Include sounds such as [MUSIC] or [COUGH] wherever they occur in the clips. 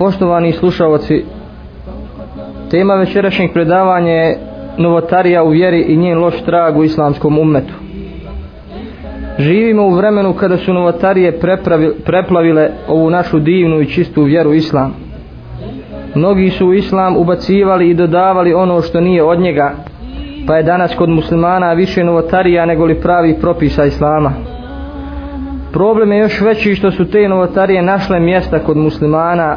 Poštovani slušalci, tema večerašnjeg predavanja je novotarija u vjeri i njen loš trag u islamskom ummetu. Živimo u vremenu kada su novotarije preplavile ovu našu divnu i čistu vjeru islam. Mnogi su u islam ubacivali i dodavali ono što nije od njega, pa je danas kod muslimana više novotarija nego li pravi propisa islama. Problem je još veći što su te novotarije našle mjesta kod muslimana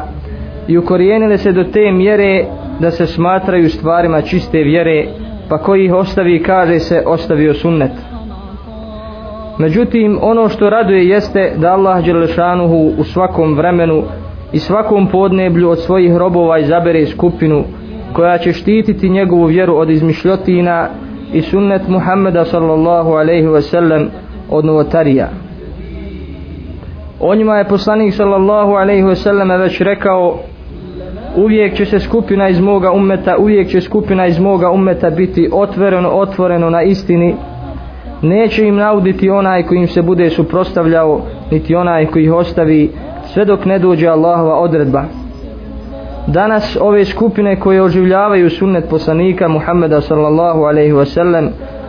i ukorijenile se do te mjere da se smatraju stvarima čiste vjere, pa koji ih ostavi kaže se ostavio sunnet. Međutim, ono što raduje jeste da Allah Đelešanuhu u svakom vremenu i svakom podneblju od svojih robova izabere skupinu koja će štititi njegovu vjeru od izmišljotina i sunnet Muhammeda sallallahu alaihi ve sellem od novotarija. O njima je poslanik sallallahu alaihi ve sellem već rekao uvijek će se skupina iz moga ummeta uvijek će skupina iz moga ummeta biti otvoreno otvoreno na istini. Neće im nauditi onaj koji im se bude suprostavljao niti onaj koji ih ostavi sve dok ne dođe Allahova odredba. Danas ove skupine koje oživljavaju sunnet poslanika Muhammeda sallallahu alaihi wasallam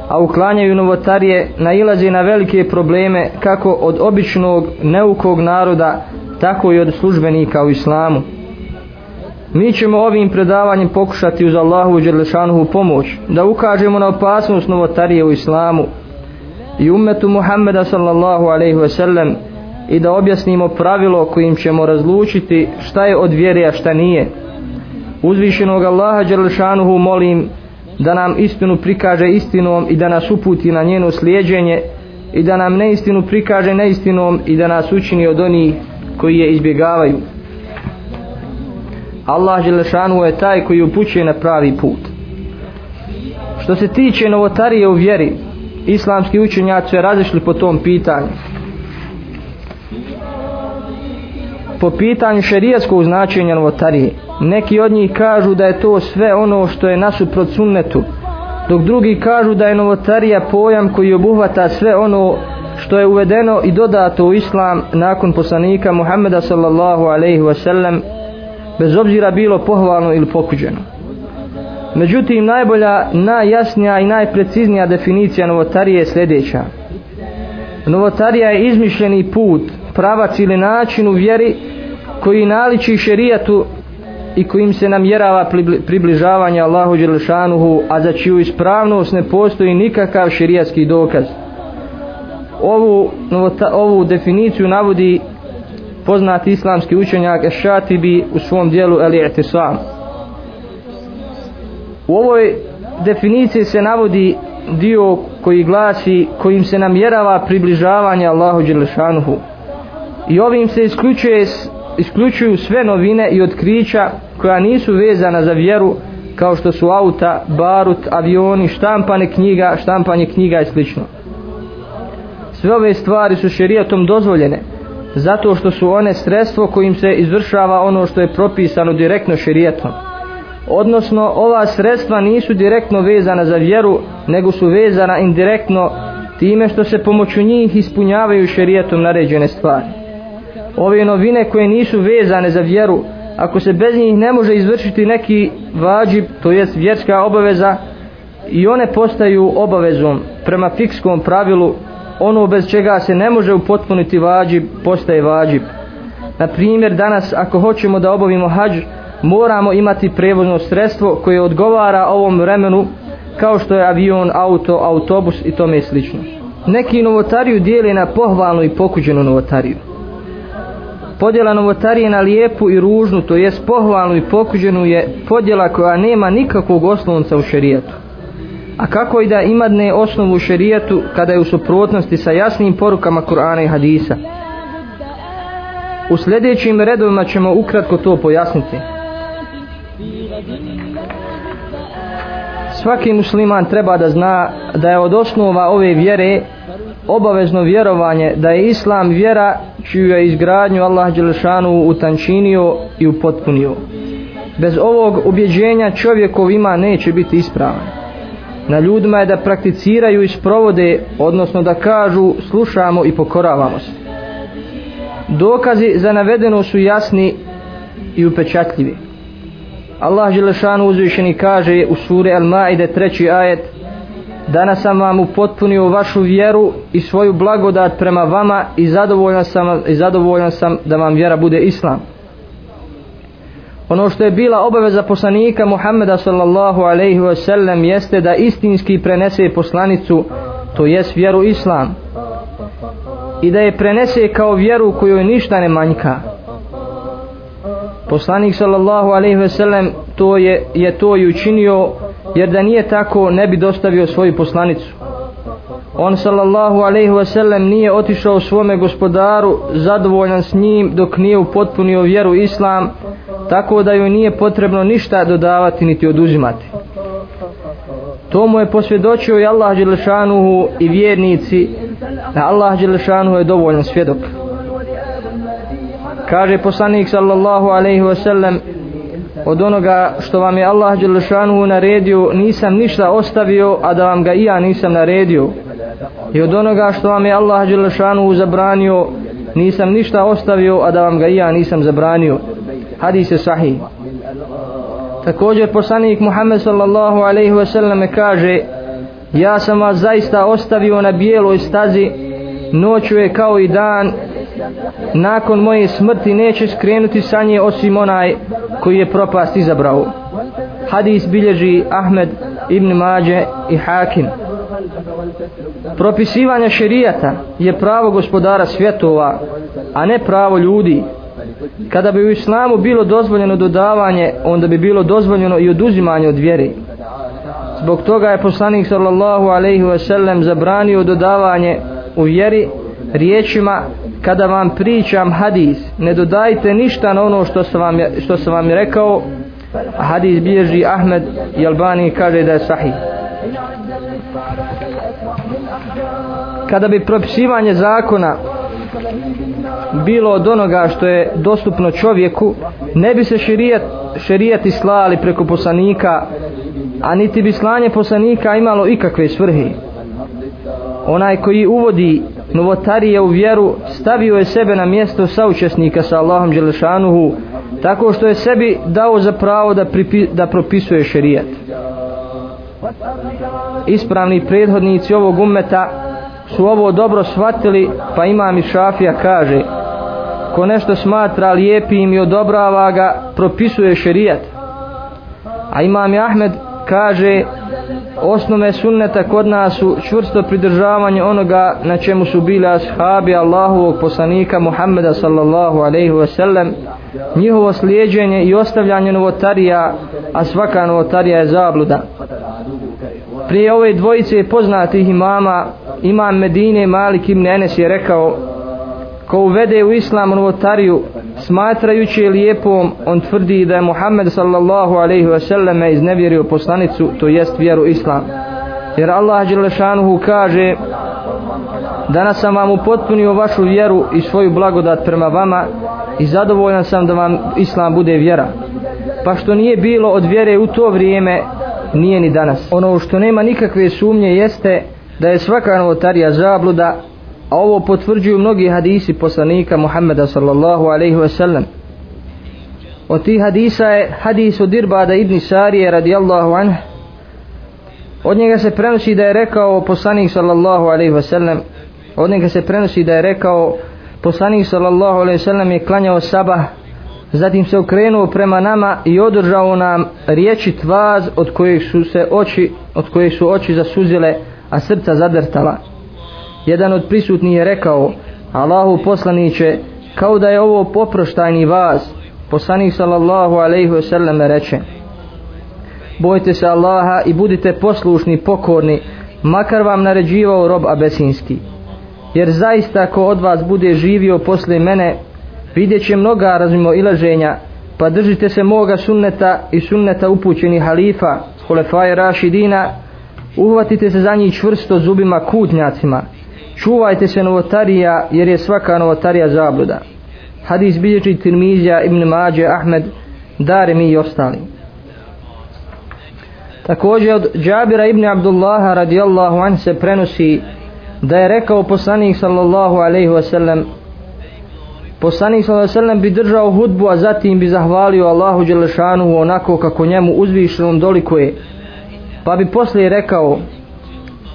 a uklanjaju novotarije nailaze na velike probleme kako od običnog neukog naroda tako i od službenika u islamu mi ćemo ovim predavanjem pokušati uz Allahu Đerlešanuhu pomoć da ukažemo na opasnost novotarije u islamu i ummetu Muhammeda sallallahu alaihi sellem i da objasnimo pravilo kojim ćemo razlučiti šta je od vjere a šta nije. Uzvišenog Allaha Đerlešanuhu molim da nam istinu prikaže istinom i da nas uputi na njeno slijedženje i da nam neistinu prikaže neistinom i da nas učini od onih koji je izbjegavaju. Allah Želešanu je taj koji upućuje na pravi put. Što se tiče novotarije u vjeri islamski učenjaci su razišli po tom pitanju. Po pitanju šerijskog značenja novotarije neki od njih kažu da je to sve ono što je nasuprot sunnetu dok drugi kažu da je novotarija pojam koji obuhvata sve ono što je uvedeno i dodato u islam nakon poslanika Muhammeda sallallahu alaihi wasallam bez obzira bilo pohvalno ili pokuđeno međutim najbolja, najjasnija i najpreciznija definicija novotarije je sljedeća novotarija je izmišljeni put pravac ili način u vjeri koji naliči šerijatu i kojim se namjerava približavanje Allahu Đelešanuhu, a za čiju ispravnost ne postoji nikakav šerijatski dokaz. Ovu, ovu definiciju navodi poznati islamski učenjak Ešatibi u svom dijelu El I'tisam. U ovoj definiciji se navodi dio koji glasi kojim se namjerava približavanje Allahu Đelešanuhu. I ovim se isključuje isključuju sve novine i otkrića koja nisu vezana za vjeru kao što su auta, barut, avioni, štampane knjiga, štampanje knjiga i slično. Sve ove stvari su šerijatom dozvoljene zato što su one sredstvo kojim se izvršava ono što je propisano direktno šerijatom. Odnosno, ova sredstva nisu direktno vezana za vjeru, nego su vezana indirektno time što se pomoću njih ispunjavaju šerijatom naređene stvari ove novine koje nisu vezane za vjeru ako se bez njih ne može izvršiti neki vađib to jest vjerska obaveza i one postaju obavezom prema fikskom pravilu ono bez čega se ne može upotpuniti vađib postaje vađib. Na primjer danas ako hoćemo da obavimo hađ moramo imati prevozno sredstvo koje odgovara ovom vremenu kao što je avion, auto, autobus i tome slično. Neki novotariju dijeli na pohvalnu i pokuđenu novotariju. Podjela novotarije na lijepu i ružnu, to jest pohvalnu i pokuđenu je podjela koja nema nikakvog oslonca u šerijatu. A kako i da ima dne osnovu šerijatu kada je u suprotnosti sa jasnim porukama Kur'ana i Hadisa? U sljedećim redovima ćemo ukratko to pojasniti. Svaki musliman treba da zna da je od osnova ove vjere obavezno vjerovanje da je islam vjera čiju je izgradnju Allah Đelešanu utančinio i upotpunio. Bez ovog ubjeđenja čovjekov ima neće biti ispravan. Na ljudima je da prakticiraju i sprovode, odnosno da kažu slušamo i pokoravamo se. Dokazi za navedeno su jasni i upečatljivi. Allah Želešanu uzvišeni kaže u suri Al-Maide treći ajet Danas sam vam upotpunio vašu vjeru i svoju blagodat prema vama i zadovoljan sam, i zadovoljan sam da vam vjera bude Islam. Ono što je bila obaveza poslanika Muhammeda sallallahu alaihi wa sallam jeste da istinski prenese poslanicu, to jest vjeru Islam. I da je prenese kao vjeru kojoj ništa ne manjka. Poslanik sallallahu alaihi ve sellem to je, je to i učinio jer da nije tako ne bi dostavio svoju poslanicu. On sallallahu alaihi ve sellem nije otišao svome gospodaru zadovoljan s njim dok nije upotpunio vjeru islam tako da joj nije potrebno ništa dodavati niti oduzimati. To mu je posvjedočio i Allah Đelešanuhu i vjernici. Da Allah Đelešanuhu je dovoljan svjedok. Kaže poslanik sallallahu alaihi wasallam od onoga što vam je Allah Đelešanuhu naredio nisam ništa ostavio a da vam ga i ja nisam naredio. I od onoga što vam je Allah Đelešanuhu zabranio nisam ništa ostavio a da vam ga i ja nisam zabranio hadis je sahih. Također poslanik Muhammed sallallahu alaihi wasallam kaže ja sam vas zaista ostavio na bijeloj stazi noću je kao i dan. Nakon moje smrti neće skrenuti sa nje osim onaj koji je propast izabrao. Hadis bilježi Ahmed ibn Mađe i Hakim. Propisivanje šerijata je pravo gospodara svjetova a ne pravo ljudi kada bi u islamu bilo dozvoljeno dodavanje onda bi bilo dozvoljeno i oduzimanje od vjeri zbog toga je poslanik sallallahu alaihi sellem zabranio dodavanje u vjeri riječima kada vam pričam hadis ne dodajte ništa na ono što sam vam, što sam vam rekao. A hadis bilježi Ahmed i Albani kaže da je sahih. Kada bi propisivanje zakona bilo od onoga što je dostupno čovjeku ne bi se šerijat, šerijati slali preko poslanika a niti bi slanje poslanika imalo ikakve svrhe. Onaj koji uvodi novotarije u vjeru stavio je sebe na mjesto saučesnika sa Allahom Đelešanuhu tako što je sebi dao za pravo da, pripi, da propisuje šerijat. Ispravni prethodnici ovog ummeta su ovo dobro shvatili pa imam i šafija kaže ko nešto smatra lijepim i odobrava ga propisuje šerijat. A imam Ahmed kaže osnove sunneta kod nas su čvrsto pridržavanje onoga na čemu su bili ashabi Allahovog poslanika Muhammeda sallallahu alaihi ve sellem, njihovo slijedženje i ostavljanje novotarija a svaka novotarija je zabluda. Prije ove dvojice poznatih imama imam Medine Malik ibn Enes je rekao ko uvede u islam novotariju smatrajući je lijepom on tvrdi da je Muhammed sallallahu alaihi wa sallam iznevjerio poslanicu to jest vjeru islam. Jer Allah Đelešanuhu kaže danas sam vam upotpunio vašu vjeru i svoju blagodat prema vama i zadovoljan sam da vam islam bude vjera. Pa što nije bilo od vjere u to vrijeme nije ni danas. Ono što nema nikakve sumnje jeste da je svaka novotarija zabluda a ovo potvrđuju mnogi hadisi poslanika Muhammeda sallallahu alaihi ve sellem. od tih hadisa je hadis od Irbada ibn Sarije radijallahu anhu. od njega se prenosi da je rekao poslanik sallallahu alaihi ve sellem. od njega se prenosi da je rekao poslanik sallallahu alaihi ve sellem je klanjao sabah zatim se okrenuo prema nama i održao nam riječi tvaz od kojih su se oči od kojih su oči zasuzile a srca zadrtala jedan od prisutnih je rekao Allahu poslaniće kao da je ovo poproštajni vas poslanik sallallahu alaihi ve sellem reče bojte se Allaha i budite poslušni pokorni makar vam naređivao rob abesinski. Jer zaista ko od vas bude živio posle mene vidjet će mnoga razmimo ilaženja pa držite se moga sunneta i sunneta upućenih halifa hulefaje rašidina uhvatite se za njih čvrsto zubima kutnjacima čuvajte se novotarija jer je svaka novotarija zabluda. Hadis bilječi Tirmizija ibn Mađe Ahmed Darimi i ostali. Također od Džabira ibn Abdullaha radijallahu an se prenosi da je rekao poslanik sallallahu alaihi wasallam poslanik sallallahu alaihi wasallam bi držao hudbu a zatim bi zahvalio Allahu Đelešanu onako kako njemu uzvišenom dolikuje pa bi poslije rekao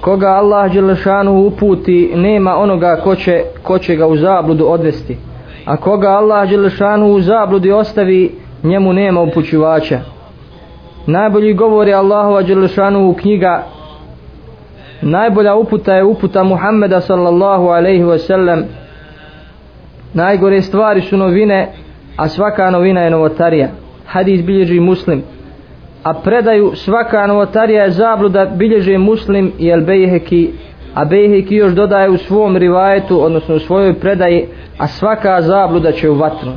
koga Allah Đelešanu uputi nema onoga ko će, ko će ga u zabludu odvesti. A koga Allah Đelešanu u zabludi ostavi njemu nema upućivača. Najbolji govor je Allahu Đelešanu u knjiga. Najbolja uputa je uputa Muhammeda sallallahu alaihi wasallam najgore stvari su novine a svaka novina je novotarija. Hadis bilježi muslim a predaju svaka novotarija je zabluda bilježi muslim i el bejheki a bejheki još dodaje u svom rivajetu odnosno u svojoj predaji a svaka zabluda će u vatru.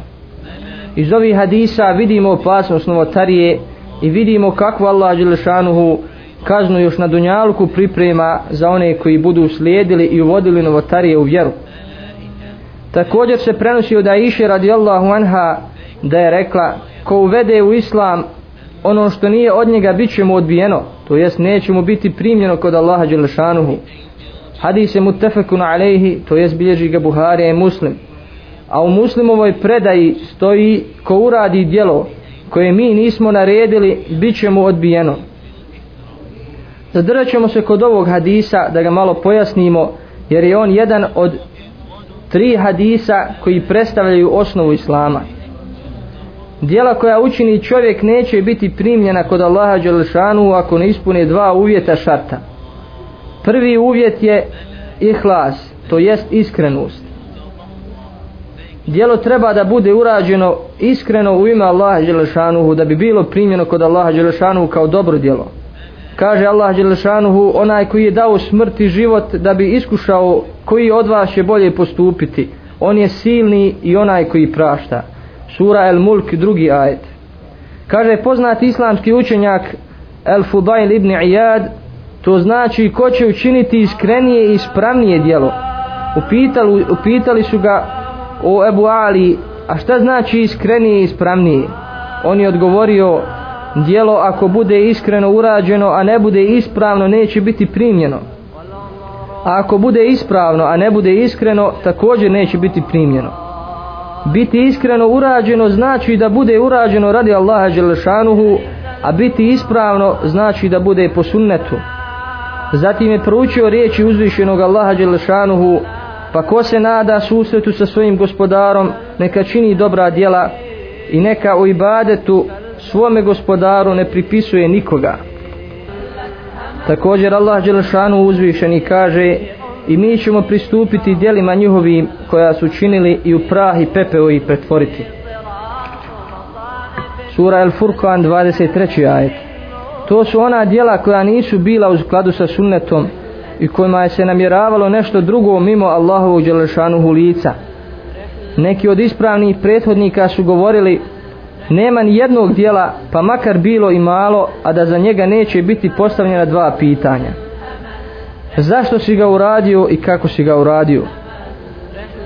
Iz ovih hadisa vidimo opasnost novotarije i vidimo kako Allah Đelešanuhu kaznu još na Dunjalku priprema za one koji budu slijedili i uvodili novotarije u vjeru. Također se prenosi da Aisha radijallahu anha da je rekla ko uvede u islam ono što nije od njega bit će mu odbijeno to jest neće mu biti primljeno kod Allaha Đelešanuhu. Hadis je mutefekun alejhi to jest bilježi ga Buharija i Muslim. A u muslimovoj predaji stoji ko uradi djelo koje mi nismo naredili bit će mu odbijeno. Zadržat ćemo se kod ovog hadisa da ga malo pojasnimo jer je on jedan od tri hadisa koji predstavljaju osnovu islama dijela koja učini čovjek neće biti primljena kod Allaha Đelešanu ako ne ispune dva uvjeta šarta. Prvi uvjet je ihlas to jest iskrenost. Dijelo treba da bude urađeno iskreno u ime Allaha Đelešanuhu da bi bilo primljeno kod Allaha Đelešanuhu kao dobro dijelo. Kaže Allah Đelešanuhu onaj koji je dao smrt i život da bi iskušao koji od vas će bolje postupiti on je silni i onaj koji prašta sura El Mulk drugi ajet. Kaže poznati islamski učenjak El Fudail ibn Iyad to znači ko će učiniti iskrenije i ispravnije djelo. upitali, upitali su ga o Ebu Ali a šta znači iskrenije i ispravnije? On je odgovorio djelo ako bude iskreno urađeno a ne bude ispravno neće biti primljeno. A ako bude ispravno a ne bude iskreno također neće biti primljeno biti iskreno urađeno znači da bude urađeno radi Allaha Đelešanuhu a biti ispravno znači da bude po sunnetu. Zatim je proučio riječi uzvišenog Allaha Đelešanuhu pa ko se nada susretu sa svojim gospodarom neka čini dobra djela i neka u ibadetu svome gospodaru ne pripisuje nikoga. Također Allah Đelešanu uzvišeni kaže i mi ćemo pristupiti dijelima njihovim koja su činili i u prah i pepeo i pretvoriti Sura El Furqan 23. ajet To su ona dijela koja nisu bila u skladu sa sunnetom i kojima je se namjeravalo nešto drugo mimo Allahovog Đelešanuhu lica. Neki od ispravnih prethodnika su govorili nema ni jednog dijela pa makar bilo i malo a da za njega neće biti postavljena dva pitanja zašto si ga uradio i kako si ga uradio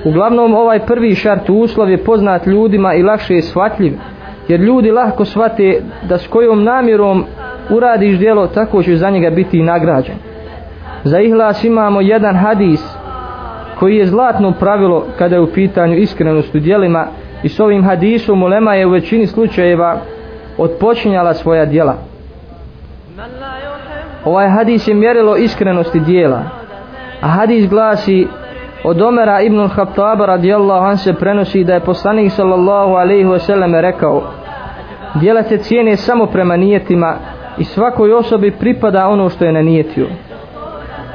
uglavnom ovaj prvi šart uslov je poznat ljudima i lakše je shvatljiv jer ljudi lahko shvate da s kojom namjerom uradiš djelo, tako će za njega biti i nagrađen za ihlas imamo jedan hadis koji je zlatno pravilo kada je u pitanju iskrenost u djelima i s ovim hadisom ulema je u većini slučajeva odpočinjala svoja djela ovaj hadis je mjerilo iskrenosti dijela. A hadis glasi od Omera ibn Khattaba radijallahu an se prenosi da je poslanik sallallahu alaihi wasallam rekao dijela se cijene samo prema nijetima i svakoj osobi pripada ono što je nanijetio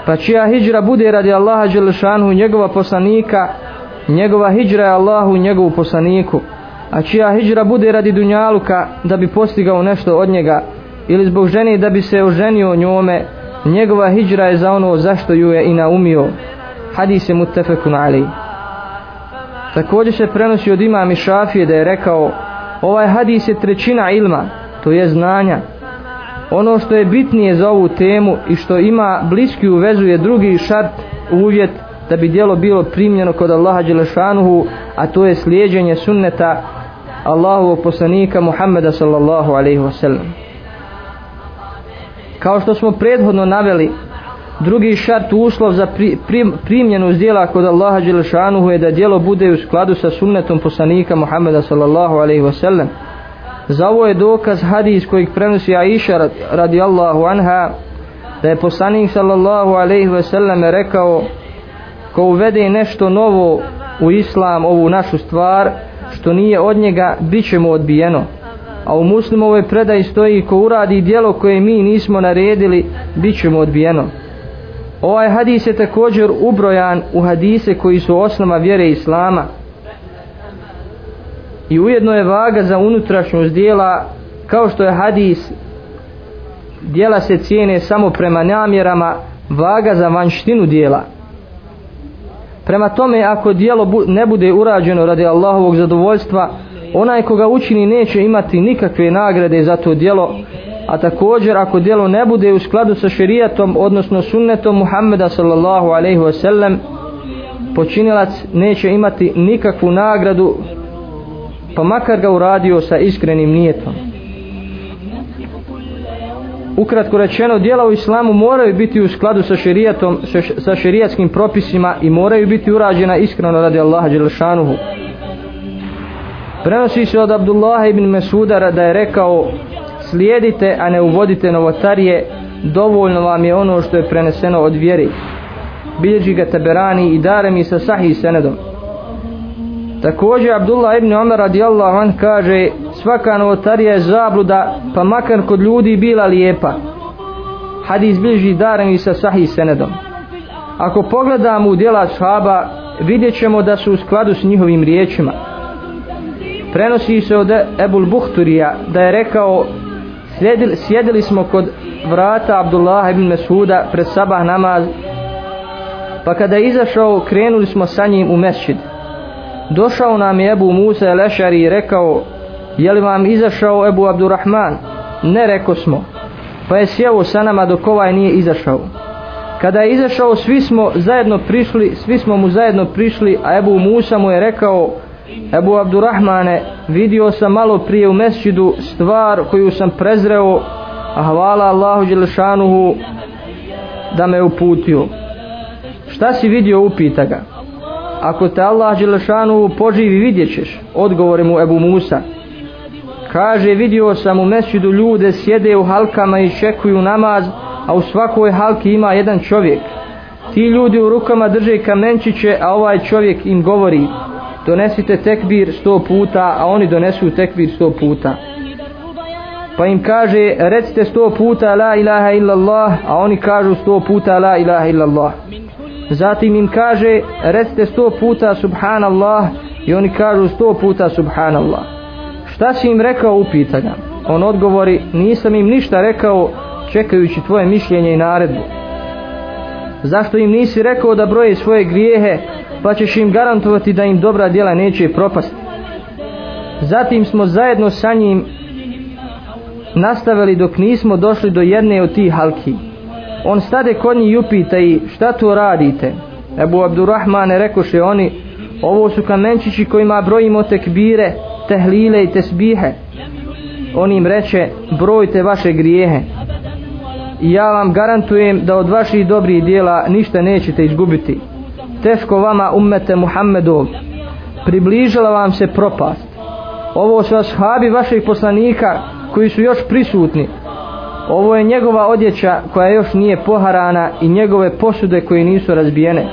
pa čija hijđra bude radi Allaha Đelešanu njegova poslanika njegova hijđra je Allahu njegovu poslaniku. A čija hijđra bude radi dunjaluka da bi postigao nešto od njega ili zbog žene da bi se oženio njome njegova hijđra je za ono zašto ju je i naumio. Hadis je mutefekun ali također se prenosi od imami Šafije da je rekao ovaj hadis je trećina ilma to je znanja. Ono što je bitnije za ovu temu i što ima bliski uvezu je drugi šart uvjet da bi dijelo bilo primljeno kod Allaha Đelešanuhu a to je slijedženje sunneta Allahovog poslanika Muhammeda sallallahu alaihi wasallam kao što smo prethodno naveli drugi šart uslov za pri, prim, primjenu zdjela kod Allaha Đelešanuhu je da djelo bude u skladu sa sunnetom poslanika Muhammeda sallallahu alaihi wasallam. Za ovo je dokaz hadis kojeg prenosi Aisha radijallahu anha da je poslanik sallallahu alaihi wasallam rekao ko uvede nešto novo u islam ovu našu stvar što nije od njega bit će mu odbijeno a u muslimovoj predaji stoji ko uradi dijelo koje mi nismo naredili bit ćemo odbijeno. Ovaj hadis je također ubrojan u hadise koji su osnova vjere islama. I ujedno je vaga za unutrašnjost dijela kao što je hadis dijela se cijene samo prema namjerama vaga za vanštinu dijela. Prema tome ako dijelo ne bude urađeno radi Allahovog zadovoljstva onaj koga učini neće imati nikakve nagrade za to djelo, a također ako djelo ne bude u skladu sa šerijatom odnosno sunnetom Muhammeda sallallahu alaihi wasallam počinilac neće imati nikakvu nagradu pa makar ga uradio sa iskrenim nijetom. Ukratko rečeno djela u islamu moraju biti u skladu sa šerijatom sa šerijatskim propisima i moraju biti urađena iskreno radi Allaha Đelešanuhu prenosi se od Abdullaha ibn Mesuda da je rekao slijedite a ne uvodite novotarije dovoljno vam je ono što je preneseno od vjeri bilježi ga Taberani i dare mi sa sahih senedom Također Abdullah ibn Umar radijallahu an kaže svaka novotarija je zabluda pa makar kod ljudi bila lijepa. Hadis bilježi darem i sa sahih senedom. Ako pogledamo u djela shaba vidjet ćemo da su u skladu s njihovim riječima. Prenosi se od Ebul Buhturija da je rekao sjedili, sjedili smo kod vrata Abdullah ibn Mesuda pred sabah namaz pa kada je izašao krenuli smo sa njim u mesčid došao nam je Ebu Musa Lešari i rekao je li vam izašao Ebu Abdurrahman? Ne reko smo pa je sjeo sa nama dok ovaj nije izašao. Kada je izašao svi smo zajedno prišli svi smo mu zajedno prišli a Ebu Musa mu je rekao Ebu Abdurrahmane vidio sam malo prije u mesčidu stvar koju sam prezreo a hvala Allahu Đelešanuhu da me uputio. Šta si vidio upita ga. Ako te Allah Đelešanuhu poživi vidjet ćeš odgovori mu Ebu Musa. Kaže vidio sam u mesčidu ljude sjede u halkama i čekuju namaz a u svakoj halki ima jedan čovjek. Ti ljudi u rukama drže kamenčiće a ovaj čovjek im govori donesite tekbir sto puta a oni donesu tekbir sto puta. Pa im kaže recite sto puta la ilaha illallah a oni kažu sto puta la ilaha illallah. Zatim im kaže recite sto puta subhanallah i oni kažu sto puta subhanallah. Šta si im rekao upita ga on odgovori nisam im ništa rekao čekajući tvoje mišljenje i naredbu. Zašto im nisi rekao da broje svoje grijehe? Pa ćeš im garantovati da im dobra djela neće propasti zatim smo zajedno sa njim nastavili dok nismo došli do jedne od tih halki. On stade kod njih i upita i šta to radite? Ebu Abdurrahmane rekoše oni ovo su kamenčići kojima brojimo tekbire tehlile i tesbihe. On im reče brojte vaše grijehe. I ja vam garantujem da od vaših dobrih dijela ništa nećete izgubiti teško vama ummete Muhammedov približila vam se propast ovo su ashabi vaših poslanika koji su još prisutni Ovo je njegova odjeća koja još nije poharana i njegove posude koje nisu razbijene.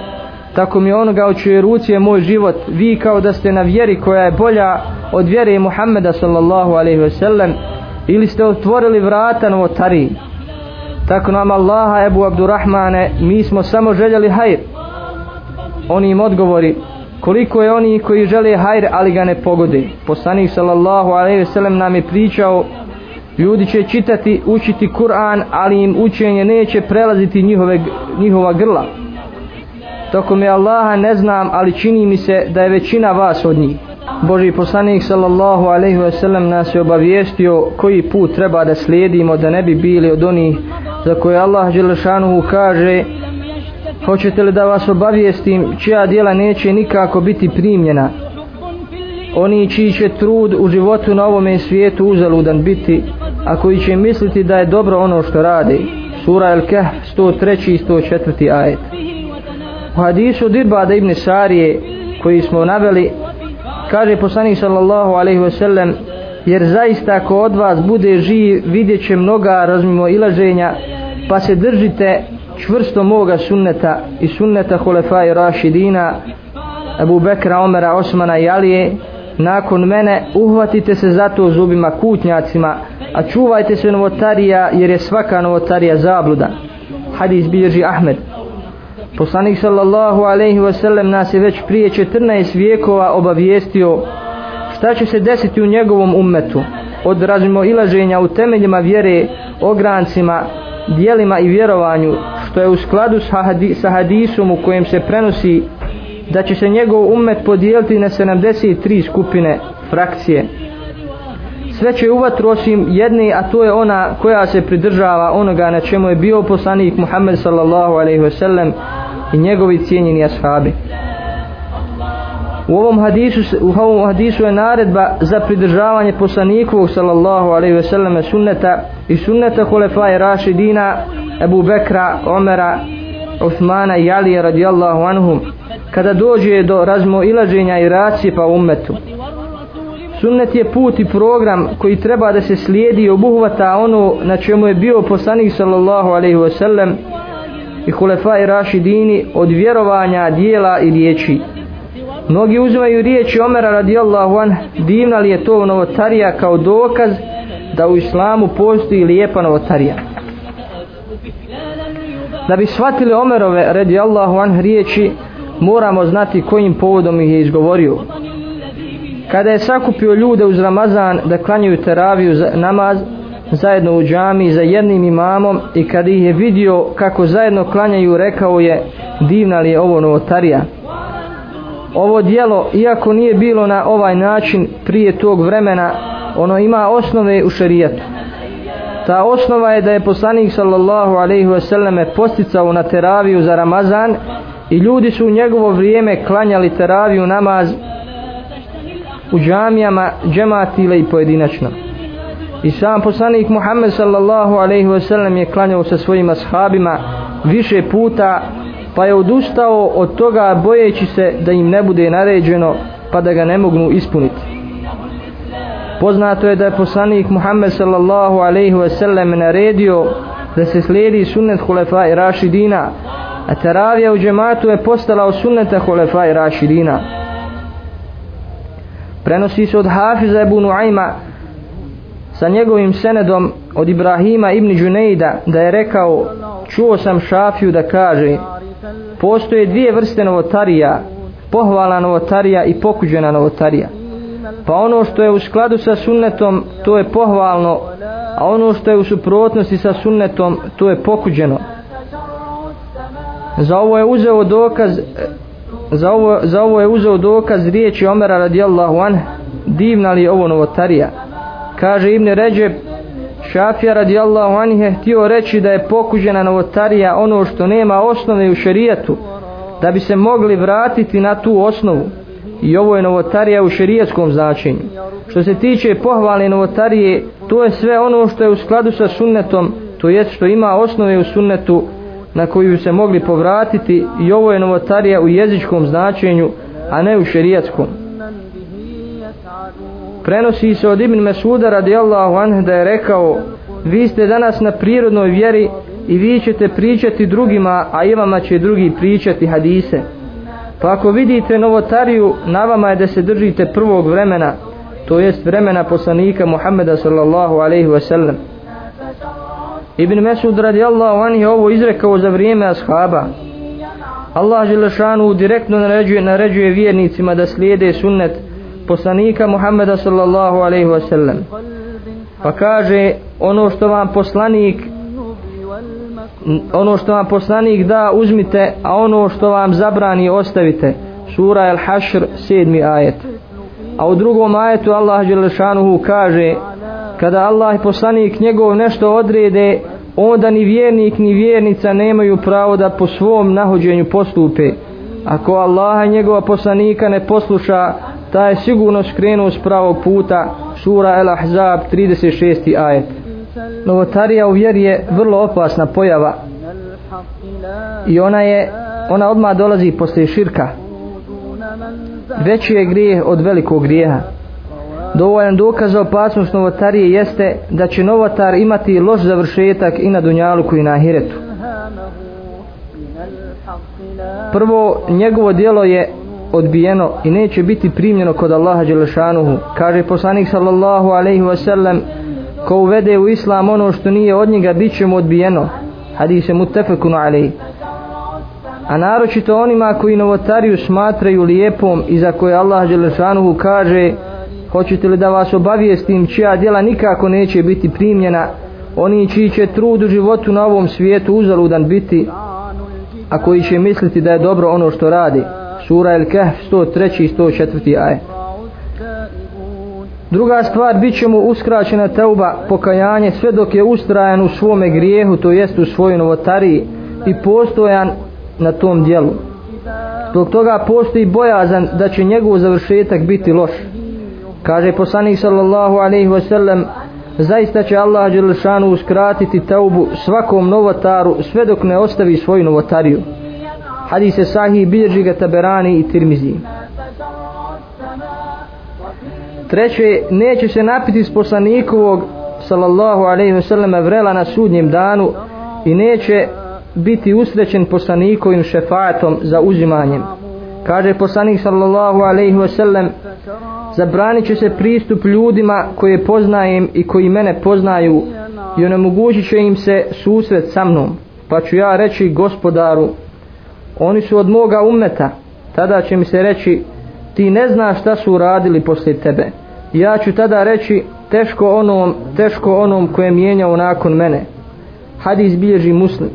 Tako mi onoga u čuje ruci je moj život, vi kao da ste na vjeri koja je bolja od vjere Muhammeda sallallahu alaihi wasallam ili ste otvorili vrata novotari. Tako nam Allaha Ebu Abdurrahmane, mi smo samo željeli hajr. Oni im odgovori, koliko je oni koji žele hajr ali ga ne pogode. Poslanik sallallahu alaihi sellem nam je pričao ljudi će čitati, učiti Kur'an, ali im učenje neće prelaziti njihove, njihova grla. Toko mi Allaha ne znam, ali čini mi se da je većina vas od njih. Boži poslanik sallallahu alaihi ve sellem nas je obavijestio koji put treba da slijedimo da ne bi bili od onih za koje Allah Đelešanuhu kaže Hoćete li da vas obavijestim čija dijela neće nikako biti primljena oni čiji će trud u životu na ovome svijetu uzaludan biti a koji će misliti da je dobro ono što radi sura El Kehf 103. i 104. ajet u hadisu Dirbada ibn Sarije koji smo naveli kaže poslanik sallallahu alaihi wasallam jer zaista ako od vas bude živ vidjet će mnoga razmimo ilaženja pa se držite čvrsto moga sunneta i sunneta hulefa i rašidina Abu Bekra, Omera, Osmana i Alije nakon mene uhvatite se zato zubima kutnjacima a čuvajte se novotarija jer je svaka novotarija zabluda. Hadis bilježi Ahmed. Poslanik sallallahu alaihi wasallam nas je već prije 14 vijekova obavijestio šta će se desiti u njegovom ummetu od razimo ilaženja u temeljima vjere ograncima dijelima i vjerovanju što je u skladu sa hadisom u kojem se prenosi da će se njegov ummet podijeliti na 73 skupine frakcije. Sve će u vatru osim jedne a to je ona koja se pridržava onoga na čemu je bio poslanik Muhammed sallallahu alaihi wasallam i njegovi cijenjeni ashabi. U ovom hadisu u ovom hadisu je naredba za pridržavanje poslanikovog sallallahu alejhi ve sunneta i sunnete hulefaje rašidina Abu Bekra, Omera, Uthmana i Alije radijallahu anhum kada dođe do razmoilaženja i racijepa ummetu. Sunnet je put i program koji treba da se slijedi i obuhvata ono na čemu je bio poslanik sallallahu alejhi ve sellem i rašidini od vjerovanja, dijela i riječi. Mnogi uzimaju riječi Omera radijallahu an, divna li je to novotarija kao dokaz da u islamu postoji lijepa novotarija. Da bi shvatili Omerove radijallahu an riječi, moramo znati kojim povodom ih je izgovorio. Kada je sakupio ljude uz Ramazan da klanjaju teraviju za namaz, zajedno u džami za jednim imamom i kad ih je vidio kako zajedno klanjaju rekao je divna li je ovo novotarija ovo dijelo iako nije bilo na ovaj način prije tog vremena ono ima osnove u šerijatu ta osnova je da je poslanik sallallahu alaihi wasallam posticao na teraviju za Ramazan i ljudi su u njegovo vrijeme klanjali teraviju namaz u džamijama džematile i pojedinačno I sam poslanik Muhammed sallallahu alaihi ve sellem je klanjao sa svojim ashabima više puta pa je odustao od toga bojeći se da im ne bude naređeno pa da ga ne mognu ispuniti. Poznato je da je poslanik Muhammed sallallahu alaihi ve sellem naredio da se slijedi sunnet hulefa i rašidina a teravija u džematu je postala od sunneta hulefa i rašidina. Prenosi se od Hafiza Ebu Nuajma sa njegovim senedom od Ibrahima ibn Džunejda da je rekao čuo sam šafiju da kaže postoje dvije vrste novotarija pohvala novotarija i pokuđena novotarija pa ono što je u skladu sa sunnetom to je pohvalno a ono što je u suprotnosti sa sunnetom to je pokuđeno. Za ovo je uzeo dokaz za ovo, za ovo je uzeo dokaz riječi Omera radijallahu an divna li je ovo novotarija? Kaže Ibn Ređeb Šafija radijallahu anh je htio reći da je pokuđena novotarija ono što nema osnove u šerijatu da bi se mogli vratiti na tu osnovu i ovo je novotarija u šerijatskom značenju. Što se tiče pohvale novotarije to je sve ono što je u skladu sa sunnetom to je što ima osnove u sunnetu na koju se mogli povratiti i ovo je novotarija u jezičkom značenju a ne u šerijatskom prenosi se od Ibn Mesuda radijallahu anh da je rekao vi ste danas na prirodnoj vjeri i vi ćete pričati drugima a i vama će drugi pričati hadise pa ako vidite novotariju na vama je da se držite prvog vremena to jest vremena poslanika Muhammeda sallallahu alaihi wasallam. Ibn Mesud radijallahu anhi ovo izrekao za vrijeme ashaba. Allah Želešanu direktno naređuje, naređuje vjernicima da slijede sunnet poslanika Muhammeda sallallahu alaihi wasallam. Pa kaže ono što vam poslanik ono što vam poslanik da uzmite a ono što vam zabrani ostavite. Sura El Hašr sedmi ajet. A u drugom ajetu Allah Đelešanuhu kaže kada Allah i poslanik njegov nešto odrede onda ni vjernik ni vjernica nemaju pravo da po svom nahođenju postupe. Ako Allaha i njegova poslanika ne posluša ta je sigurno skrenuo s pravog puta. Sura El Ahzab 36. ajet novotarija u vjeri je vrlo opasna pojava i ona je ona odmah dolazi poslije širka. Veći je grijeh od velikog grijeha. Dovoljan dokaz za opasnost novotarije jeste da će novotar imati loš završetak i na dunjaluku i na ahiretu. Prvo njegovo dijelo je odbijeno i neće biti primljeno kod Allaha Đelešanuhu kaže poslanik sallallahu alaihi wasallam ko uvede u islam ono što nije od njega bit će mu odbijeno hadis je mutefekunu alej a naročito onima koji novotariju smatraju lijepom i za koje Allah Đelešanuhu kaže hoćete li da vas obavijestim čija djela nikako neće biti primljena oni čiji će trud u životu na ovom svijetu uzaludan biti a koji će misliti da je dobro ono što radi sura El Kehf 103. i 104. ajet druga stvar bit će mu uskraćena teuba pokajanje sve dok je ustrajan u svome grijehu to jest u svojoj novotariji i postojan na tom dijelu. Zbog toga postoji bojazan da će njegov završetak biti loš. Kaže poslanik sallallahu alaihi wasallam zaista će Allah Đelešanu uskratiti taubu svakom novotaru sve dok ne ostavi svoju novotariju. Hadis je sahih bilježi ga taberani i tirmizi treće neće se napiti s poslanikovog sallallahu alaihi selleme vrela na sudnjem danu i neće biti usrećen poslanikovim šefatom za uzimanjem. Kaže poslanik sallallahu alaihi sellem zabranit će se pristup ljudima koje poznajem i koji mene poznaju i onemogućit će im se susret sa mnom. Pa ću ja reći gospodaru oni su od moga umeta tada će mi se reći ti ne znaš šta su uradili poslije tebe ja ću tada reći teško onom teško onom koje je mijenjao nakon mene. Hadis bilježi muslim.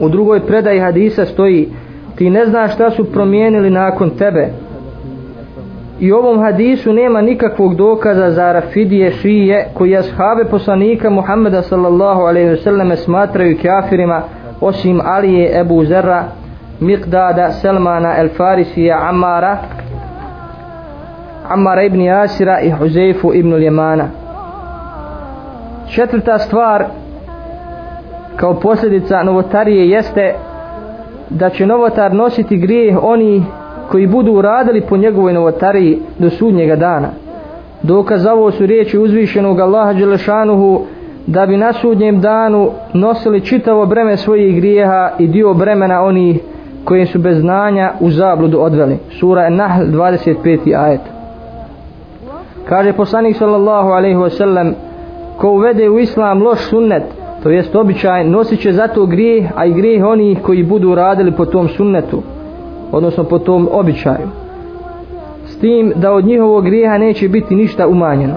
U drugoj predaji hadisa stoji ti ne znaš šta su promijenili nakon tebe. I ovom hadisu nema nikakvog dokaza za Rafidije šije koji ashave poslanika Muhammeda sallallahu alaihi ve selleme smatraju kafirima osim Alije Ebu Zerra Miqdada Selmana El Farisija Amara Amara ibn Jasira i Huzeifu ibn Ljemana četvrta stvar kao posljedica novotarije jeste da će novotar nositi grijeh oni koji budu uradili po njegovoj novotariji do sudnjega dana. Dokaz ovo su riječi uzvišenog Allaha Đelešanuhu da bi na sudnjem danu nosili čitavo breme svojih grijeha i dio bremena onih koji su bez znanja u zabludu odveli. Sura Nahl 25. ajet. Kaže poslanik sallallahu alaihi wasallam ko uvede u islam loš sunnet to jest običaj nosit će zato grijeh a i grijeh onih koji budu radili po tom sunnetu odnosno po tom običaju. S tim da od njihovog grijeha neće biti ništa umanjeno.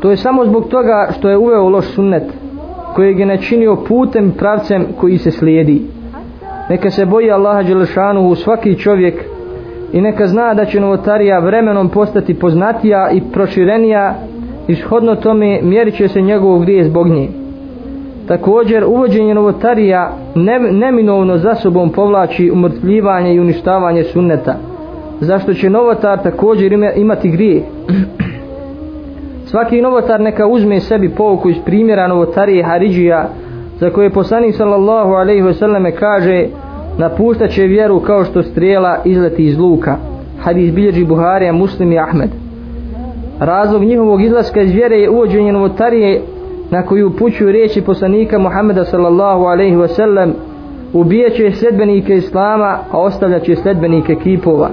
To je samo zbog toga što je uveo loš sunnet kojeg je načinio putem pravcem koji se slijedi. Neka se boji Allaha Đelešanuhu svaki čovjek i neka zna da će novotarija vremenom postati poznatija i proširenija ishodno tome mjerit će se njegov grije zbog nje Također, uvođenje novotarija ne, neminovno za sobom povlači umrtljivanje i uništavanje sunneta, zašto će novotar također imati grije. [CLEARS THROAT] Svaki novotar neka uzme sebi pouku iz primjera novotarije Haridžija, za koje poslanik sallallahu alaihi wasallam kaže napuštat će vjeru kao što strijela izleti iz luka. Hadis bilježi Buharija, Muslim i Ahmed. Razlog njihovog izlaska iz vjere je uvođenje novotarije na koju upućuju riječi poslanika Muhammeda sallallahu alaihi wasallam sallam ubijaće sledbenike Islama a ostavljaće sledbenike kipova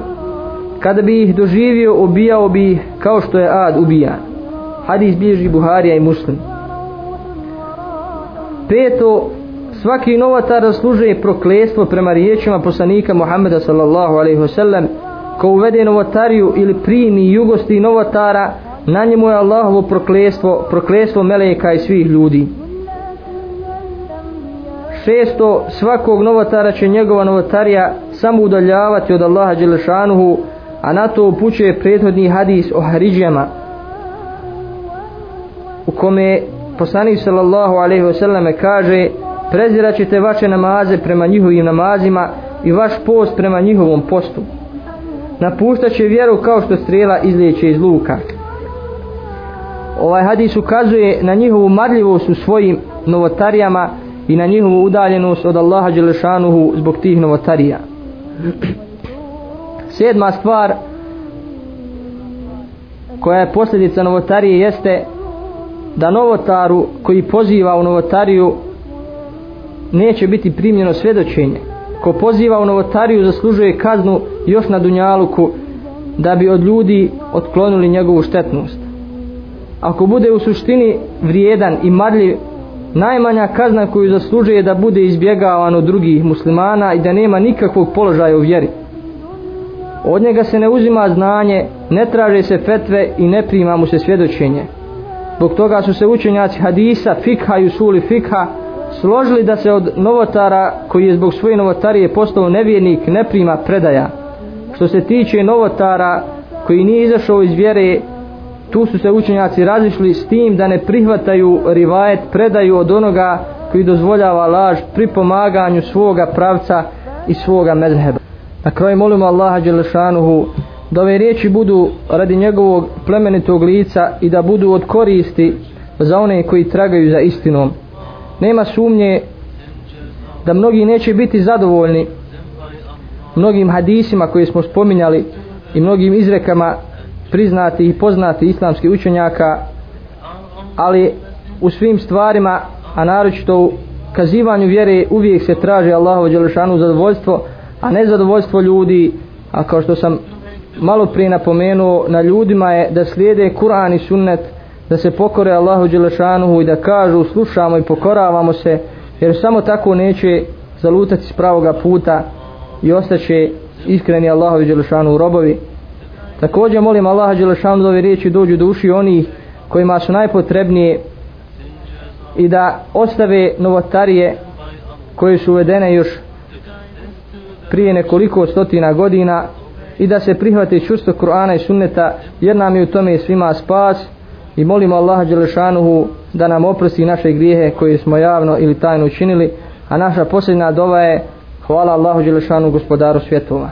kada bi ih doživio ubijao bi ih kao što je Ad ubijan hadis bilježi Buharija i Muslim peto svaki novatar zaslužuje proklestvo prema riječima poslanika Muhammeda sallallahu alaihi wasallam ko uvede novotariju ili primi jugosti novotara na njemu je Allahovo proklestvo, proklestvo meleka i svih ljudi. Šesto, svakog novotara će njegova novotarija samo udaljavati od Allaha Đelešanuhu, a na to upućuje prethodni hadis o Haridžama, u kome poslanik sallallahu alaihi wasallam kaže prezirat ćete vaše namaze prema njihovim namazima i vaš post prema njihovom postu. Napuštat će vjeru kao što strela izlijeće iz luka ovaj hadis ukazuje na njihovu marljivost u svojim novotarijama i na njihovu udaljenost od Allaha Đelešanuhu zbog tih novotarija sedma stvar koja je posljedica novotarije jeste da novotaru koji poziva u novotariju neće biti primljeno svedočenje ko poziva u novotariju zaslužuje kaznu još na dunjaluku da bi od ljudi otklonili njegovu štetnost. Ako bude u suštini vrijedan i marljiv najmanja kazna koju zaslužuje da bude izbjegavan od drugih muslimana i da nema nikakvog položaja u vjeri. Od njega se ne uzima znanje ne traže se fetve i ne prima mu se svjedočenje. Zbog toga su se učenjaci hadisa fikha i usuli fikha složili da se od novotara koji je zbog svoje novotarije postao nevjernik ne prima predaja. Što se tiče novotara koji nije izašao iz vjere tu su se učenjaci razišli s tim da ne prihvataju rivajet predaju od onoga koji dozvoljava laž pri pomaganju svoga pravca i svoga mezheba. Na kraju molimo Allaha Đelešanuhu da ove riječi budu radi njegovog plemenitog lica i da budu od koristi za one koji tragaju za istinom nema sumnje da mnogi neće biti zadovoljni mnogim hadisima koje smo spominjali i mnogim izrekama priznati i poznati islamski učenjaka ali u svim stvarima a naročito u kazivanju vjere uvijek se traži Allahovo Đelešanu zadovoljstvo a ne zadovoljstvo ljudi a kao što sam malo prije napomenuo na ljudima je da slijede Kur'an i sunnet da se pokore Allahu Đelešanuhu i da kažu slušamo i pokoravamo se jer samo tako neće zalutati s pravoga puta i ostaće iskreni Allahu Đelešanuhu robovi. Također molim Allaha Đelešanuhu da ove riječi dođu do uši onih kojima su najpotrebnije i da ostave novotarije koje su uvedene još prije nekoliko stotina godina i da se prihvate čusto Kur'ana i sunneta jer nam je u tome svima spas i molimo Allaha Đelešanuhu da nam oprosti naše grijehe koje smo javno ili tajno učinili a naša posljedna dova je hvala Allahu Đelešanuhu gospodaru svjetova.